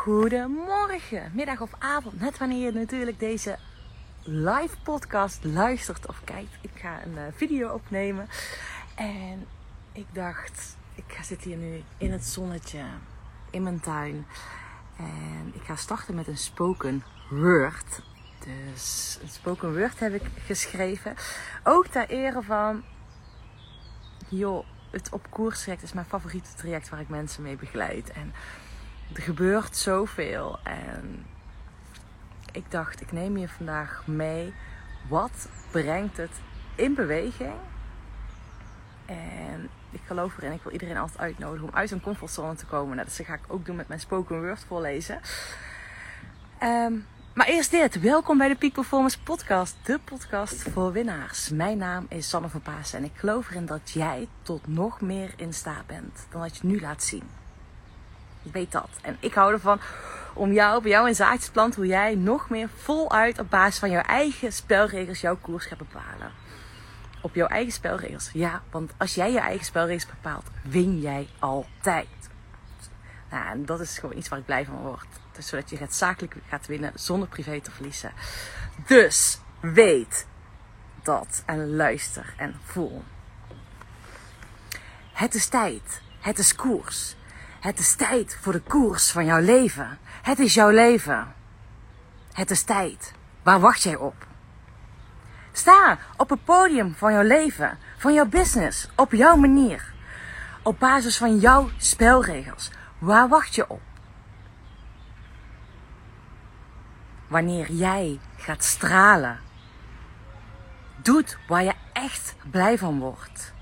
Goedemorgen, middag of avond. Net wanneer je natuurlijk deze live podcast luistert of kijkt. Ik ga een uh, video opnemen. En ik dacht, ik ga zitten hier nu in het zonnetje in mijn tuin. En ik ga starten met een spoken word. Dus een spoken word heb ik geschreven. Ook ter ere van, joh, het op koers traject is mijn favoriete traject waar ik mensen mee begeleid. En er gebeurt zoveel. En ik dacht, ik neem je vandaag mee. Wat brengt het in beweging? En ik geloof erin, ik wil iedereen altijd uitnodigen om uit zijn comfortzone te komen. Nou, dat ga ik ook doen met mijn spoken word voorlezen. Um, maar eerst dit. Welkom bij de Peak Performance Podcast, de podcast voor winnaars. Mijn naam is Sanne van Paas en ik geloof erin dat jij tot nog meer in staat bent dan wat je nu laat zien. Weet dat. En ik hou ervan om jou, bij jou te planten, hoe jij nog meer voluit op basis van jouw eigen spelregels jouw koers gaat bepalen. Op jouw eigen spelregels. Ja, want als jij je eigen spelregels bepaalt, win jij altijd. Nou, en dat is gewoon iets waar ik blij van word. Dus zodat je het zakelijk gaat winnen zonder privé te verliezen. Dus weet dat en luister en voel. Het is tijd. Het is koers. Het is tijd voor de koers van jouw leven. Het is jouw leven. Het is tijd. Waar wacht jij op? Sta op het podium van jouw leven, van jouw business, op jouw manier. Op basis van jouw spelregels. Waar wacht je op? Wanneer jij gaat stralen. Doet waar je echt blij van wordt.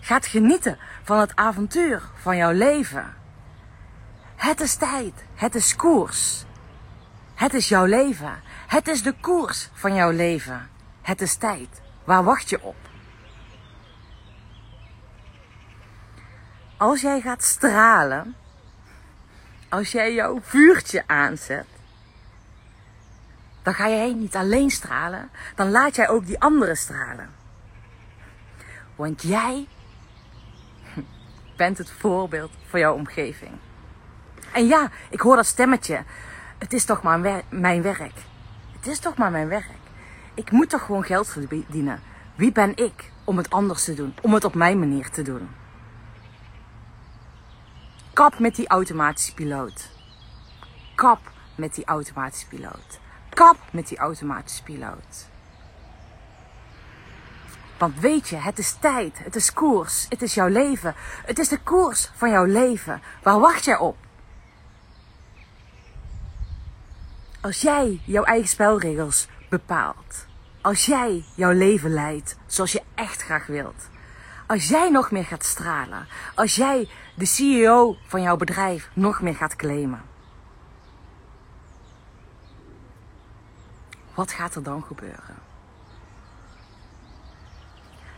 Gaat genieten van het avontuur van jouw leven. Het is tijd. Het is koers. Het is jouw leven. Het is de koers van jouw leven. Het is tijd. Waar wacht je op? Als jij gaat stralen, als jij jouw vuurtje aanzet, dan ga jij niet alleen stralen, dan laat jij ook die anderen stralen. Want jij bent het voorbeeld voor jouw omgeving. En ja, ik hoor dat stemmetje. Het is toch maar mijn werk. Het is toch maar mijn werk. Ik moet toch gewoon geld verdienen. Wie ben ik om het anders te doen? Om het op mijn manier te doen? Kap met die automatische piloot. Kap met die automatische piloot. Kap met die automatische piloot. Want weet je, het is tijd, het is koers, het is jouw leven. Het is de koers van jouw leven. Waar wacht jij op? Als jij jouw eigen spelregels bepaalt. Als jij jouw leven leidt zoals je echt graag wilt. Als jij nog meer gaat stralen. Als jij de CEO van jouw bedrijf nog meer gaat claimen. Wat gaat er dan gebeuren?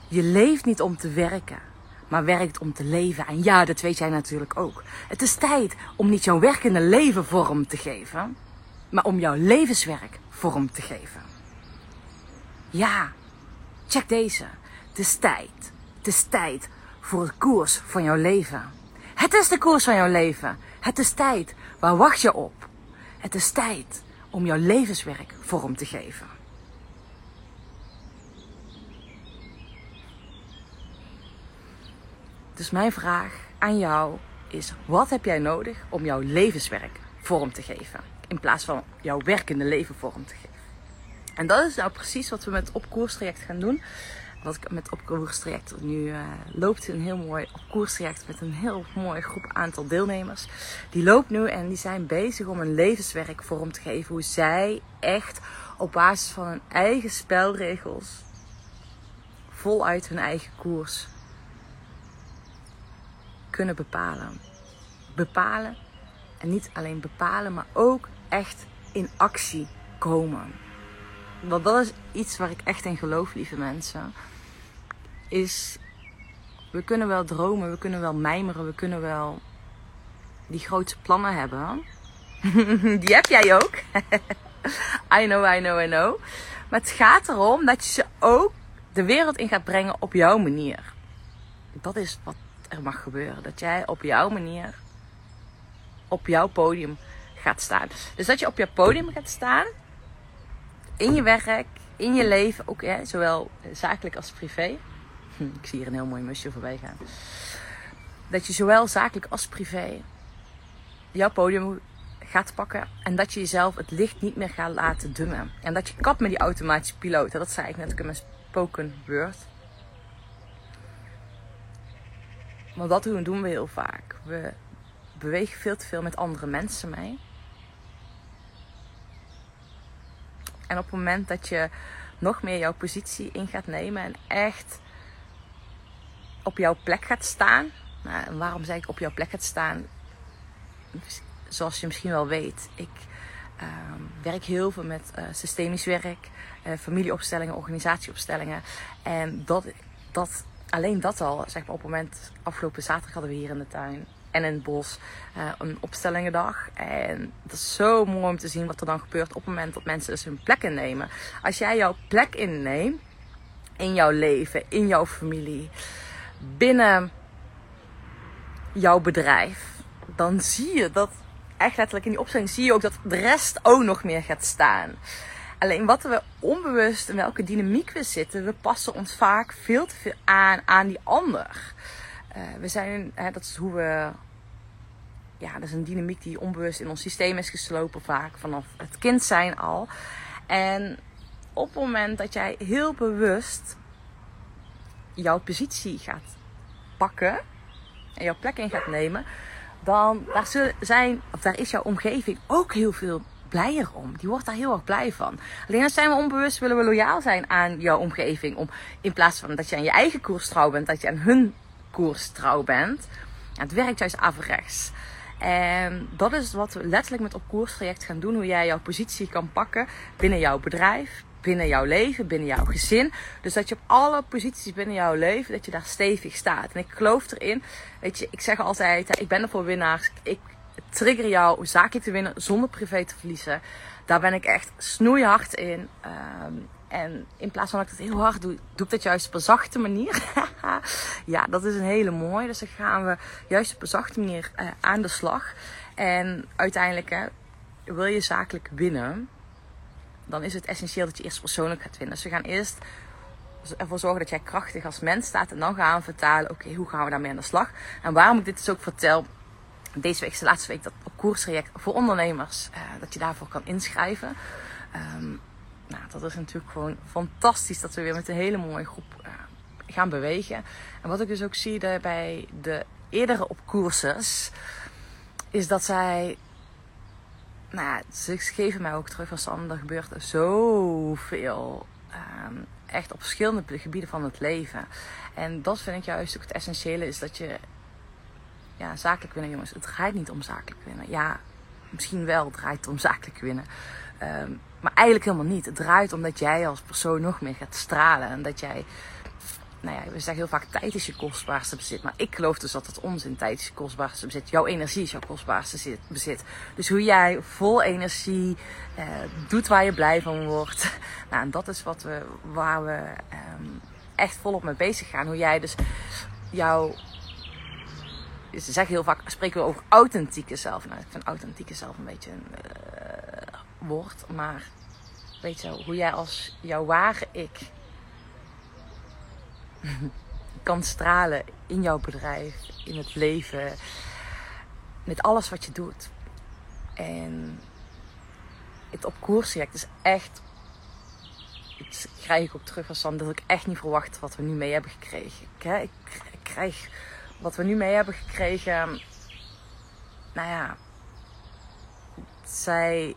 Je leeft niet om te werken, maar werkt om te leven. En ja, dat weet jij natuurlijk ook. Het is tijd om niet jouw werkende leven vorm te geven, maar om jouw levenswerk vorm te geven. Ja, check deze. Het is tijd. Het is tijd voor het koers van jouw leven. Het is de koers van jouw leven. Het is tijd. Waar wacht je op? Het is tijd om jouw levenswerk vorm te geven. Dus mijn vraag aan jou is: wat heb jij nodig om jouw levenswerk vorm te geven? In plaats van jouw werkende leven vorm te geven. En dat is nou precies wat we met opkoerstraject gaan doen. Wat ik met opkoerstraject nu uh, loopt een heel mooi opkoerstraject met een heel mooi groep aantal deelnemers. Die loopt nu en die zijn bezig om een levenswerk vorm te geven. Hoe zij echt op basis van hun eigen spelregels voluit hun eigen koers kunnen bepalen. Bepalen en niet alleen bepalen, maar ook echt in actie komen. Want dat is iets waar ik echt in geloof, lieve mensen. Is, we kunnen wel dromen, we kunnen wel mijmeren, we kunnen wel die grote plannen hebben. die heb jij ook. I know, I know, I know. Maar het gaat erom dat je ze ook de wereld in gaat brengen op jouw manier. Dat is wat er mag gebeuren. Dat jij op jouw manier, op jouw podium gaat staan. Dus dat je op je podium gaat staan, in je werk, in je leven, ook hè, zowel zakelijk als privé. Hm, ik zie hier een heel mooi musje voorbij gaan. Dat je zowel zakelijk als privé jouw podium gaat pakken. En dat je jezelf het licht niet meer gaat laten dummen. En dat je kapt met die automatische piloot. Dat zei ik net ook in mijn spoken word. Want dat doen we heel vaak. We bewegen veel te veel met andere mensen mee. En op het moment dat je nog meer jouw positie in gaat nemen en echt op jouw plek gaat staan. Nou, en waarom zeg ik op jouw plek gaat staan? Zoals je misschien wel weet, ik ehm, werk heel veel met uh, systemisch werk, uh, familieopstellingen, organisatieopstellingen. En dat, dat, alleen dat al, zeg maar op het moment, afgelopen zaterdag hadden we hier in de tuin en in het bos uh, een opstellingendag. En dat is zo mooi om te zien wat er dan gebeurt op het moment dat mensen dus hun plek innemen. Als jij jouw plek inneemt in jouw leven, in jouw familie, binnen jouw bedrijf, dan zie je dat echt letterlijk in die opstelling zie je ook dat de rest ook nog meer gaat staan. Alleen wat we onbewust in welke dynamiek we zitten, we passen ons vaak veel te veel aan aan die ander. Uh, we zijn, hè, dat is hoe we. Ja, dat is een dynamiek die onbewust in ons systeem is geslopen, vaak vanaf het kind zijn al. En op het moment dat jij heel bewust jouw positie gaat pakken en jouw plek in gaat nemen, dan daar zijn, of daar is jouw omgeving ook heel veel blijer om. Die wordt daar heel erg blij van. Alleen als zijn we onbewust, willen we loyaal zijn aan jouw omgeving. Om, in plaats van dat je aan je eigen koers trouw bent, dat je aan hun koers trouw bent. Het werkt juist averechts. En dat is wat we letterlijk met op koers traject gaan doen. Hoe jij jouw positie kan pakken binnen jouw bedrijf, binnen jouw leven, binnen jouw gezin. Dus dat je op alle posities binnen jouw leven, dat je daar stevig staat. En ik geloof erin, weet je, ik zeg altijd, ik ben er voor winnaars. Ik trigger jou zakelijk te winnen zonder privé te verliezen. Daar ben ik echt snoeihard in. Ehm, en in plaats van dat ik het heel hard doe, doe ik dat juist op een zachte manier. ja, dat is een hele mooie. Dus dan gaan we juist op een zachte manier uh, aan de slag. En uiteindelijk hè, wil je zakelijk winnen. Dan is het essentieel dat je eerst persoonlijk gaat winnen. Dus we gaan eerst ervoor zorgen dat jij krachtig als mens staat. En dan gaan we vertalen, oké, hoe gaan we daarmee aan de slag? En waarom ik dit dus ook vertel. Deze week is de laatste week dat op koersreact voor ondernemers. Uh, dat je daarvoor kan inschrijven. Um, nou, dat is natuurlijk gewoon fantastisch dat we weer met een hele mooie groep uh, gaan bewegen. En wat ik dus ook zie bij de eerdere opkoersers, is dat zij. Nou ze geven mij ook terug van Sam, er gebeurt zoveel. Um, echt op verschillende gebieden van het leven. En dat vind ik juist ook het essentiële, is dat je. Ja, zakelijk winnen, jongens. Het draait niet om zakelijk winnen. Ja, misschien wel het draait om zakelijk winnen. Um, maar eigenlijk helemaal niet. Het draait om dat jij als persoon nog meer gaat stralen. En dat jij, nou ja, we zeggen heel vaak tijd is je kostbaarste bezit. Maar ik geloof dus dat het onzin tijd is je kostbaarste bezit. Jouw energie is jouw kostbaarste bezit. Dus hoe jij vol energie eh, doet waar je blij van wordt. Nou, en dat is wat we, waar we eh, echt volop mee bezig gaan. Hoe jij dus jouw ze zeggen heel vaak, spreken we over authentieke zelf. Nou, ik vind authentieke zelf een beetje een woord. Maar weet je, hoe jij als jouw ware ik kan stralen in jouw bedrijf, in het leven, met alles wat je doet. En het op koers is echt. Dat krijg ik ook terug van Sam dat ik echt niet verwacht wat we nu mee hebben gekregen. Ik, ik krijg wat we nu mee hebben gekregen. Nou ja, zij,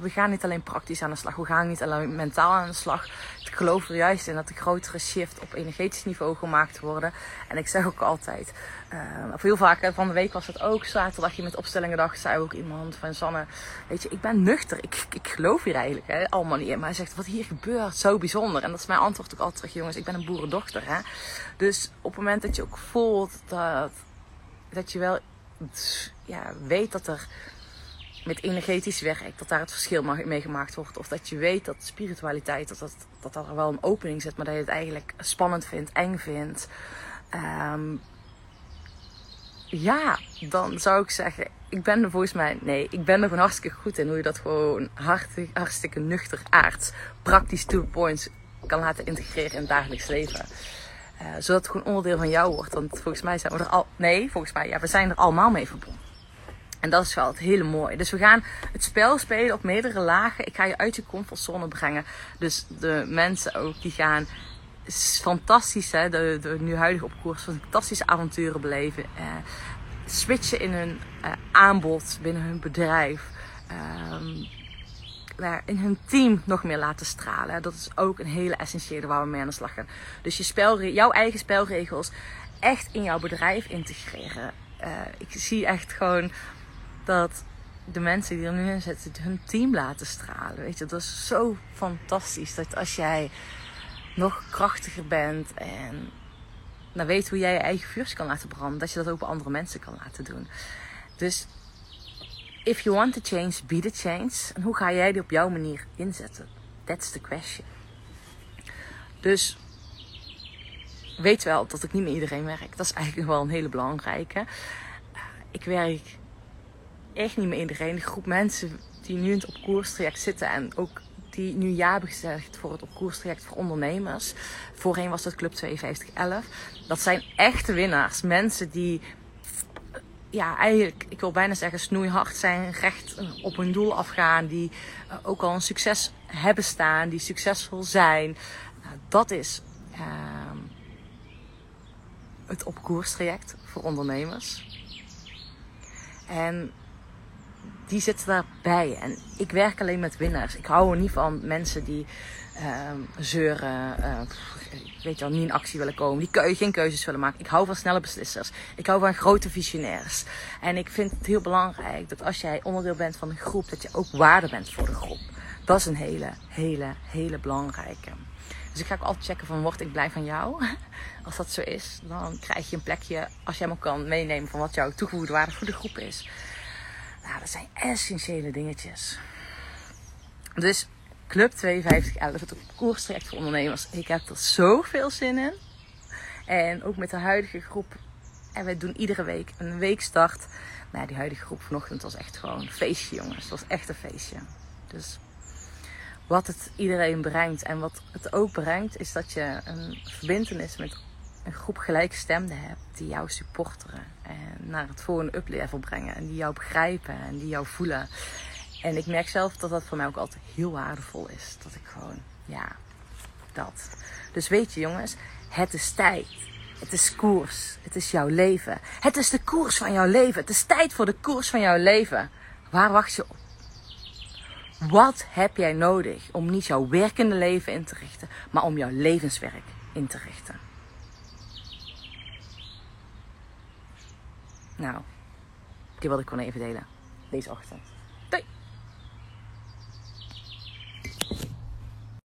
we gaan niet alleen praktisch aan de slag, we gaan niet alleen mentaal aan de slag. Ik geloof er juist in dat de grotere shift op energetisch niveau gemaakt worden. En ik zeg ook altijd, uh, of heel vaak van de week was het ook, zaterdagje met opstellingen dag, zei ook iemand van Sanne, weet je, ik ben nuchter, ik, ik geloof hier eigenlijk hè, allemaal niet in. Maar hij zegt, wat hier gebeurt, zo bijzonder. En dat is mijn antwoord ook altijd terug, jongens, ik ben een boerendochter. Hè? Dus op het moment dat je ook voelt dat, dat je wel ja, weet dat er met energetisch werk, dat daar het verschil mee gemaakt wordt. Of dat je weet dat spiritualiteit, dat, dat, dat er wel een opening zit, maar dat je het eigenlijk spannend vindt, eng vindt. Um, ja, dan zou ik zeggen, ik ben er volgens mij, nee, ik ben er gewoon hartstikke goed in hoe je dat gewoon hartstikke, hartstikke nuchter aards, praktisch to the points kan laten integreren in het dagelijks leven. Uh, zodat het gewoon onderdeel van jou wordt. Want volgens mij zijn we er al, nee, volgens mij, ja, we zijn er allemaal mee verbonden. En dat is wel het hele mooie. Dus we gaan het spel spelen op meerdere lagen. Ik ga je uit je comfortzone brengen. Dus de mensen ook die gaan fantastisch, hè, de, nu huidige op koers, fantastische avonturen beleven. Eh, switchen in hun uh, aanbod binnen hun bedrijf. Um, in hun team nog meer laten stralen. Dat is ook een hele essentiële waar we mee aan de slag gaan. Dus je jouw eigen spelregels echt in jouw bedrijf integreren. Uh, ik zie echt gewoon dat de mensen die er nu in zitten, hun team laten stralen. Weet je, dat is zo fantastisch. Dat als jij nog krachtiger bent en dan weet hoe jij je eigen vuurtje kan laten branden, dat je dat ook bij andere mensen kan laten doen. Dus if you want to change, be the change. En hoe ga jij die op jouw manier inzetten? That's the question. Dus weet wel dat ik niet met iedereen werk. Dat is eigenlijk wel een hele belangrijke. Ik werk echt niet met iedereen. De groep mensen die nu in het opkoerstraject zitten en ook die nu ja hebben gezegd voor het opkoerstraject voor ondernemers. Voorheen was dat Club 5211. Dat zijn echte winnaars. Mensen die, ja, eigenlijk, ik wil bijna zeggen, snoeihard zijn, recht op hun doel afgaan. Die eh, ook al een succes hebben staan, die succesvol zijn. Nou, dat is uh, het opkoerstraject voor ondernemers. En die zitten daarbij. En ik werk alleen met winnaars. Ik hou er niet van mensen die uh, zeuren, uh, weet je wel, niet in actie willen komen, die geen keuzes willen maken. Ik hou van snelle beslissers. Ik hou van grote visionairs. En ik vind het heel belangrijk dat als jij onderdeel bent van een groep, dat je ook waarde bent voor de groep. Dat is een hele, hele, hele belangrijke. Dus ik ga ook altijd checken van, word ik blij van jou? Als dat zo is, dan krijg je een plekje, als jij me kan meenemen van wat jouw toegevoegde waarde voor de groep is. Nou, dat zijn essentiële dingetjes. Dus Club 5211, het koerstraject voor ondernemers. Ik heb er zoveel zin in. En ook met de huidige groep. En wij doen iedere week een weekstart. Nou, die huidige groep vanochtend was echt gewoon een feestje, jongens. Het was echt een feestje. Dus wat het iedereen brengt en wat het ook brengt, is dat je een verbindenis met een groep gelijkgestemden hebt die jou supporteren en naar het volgende uplevel brengen en die jou begrijpen en die jou voelen. En ik merk zelf dat dat voor mij ook altijd heel waardevol is. Dat ik gewoon, ja, dat. Dus weet je jongens, het is tijd. Het is koers. Het is jouw leven. Het is de koers van jouw leven. Het is tijd voor de koers van jouw leven. Waar wacht je op? Wat heb jij nodig om niet jouw werkende leven in te richten, maar om jouw levenswerk in te richten? Nou, die wilde ik gewoon even delen. Deze ochtend.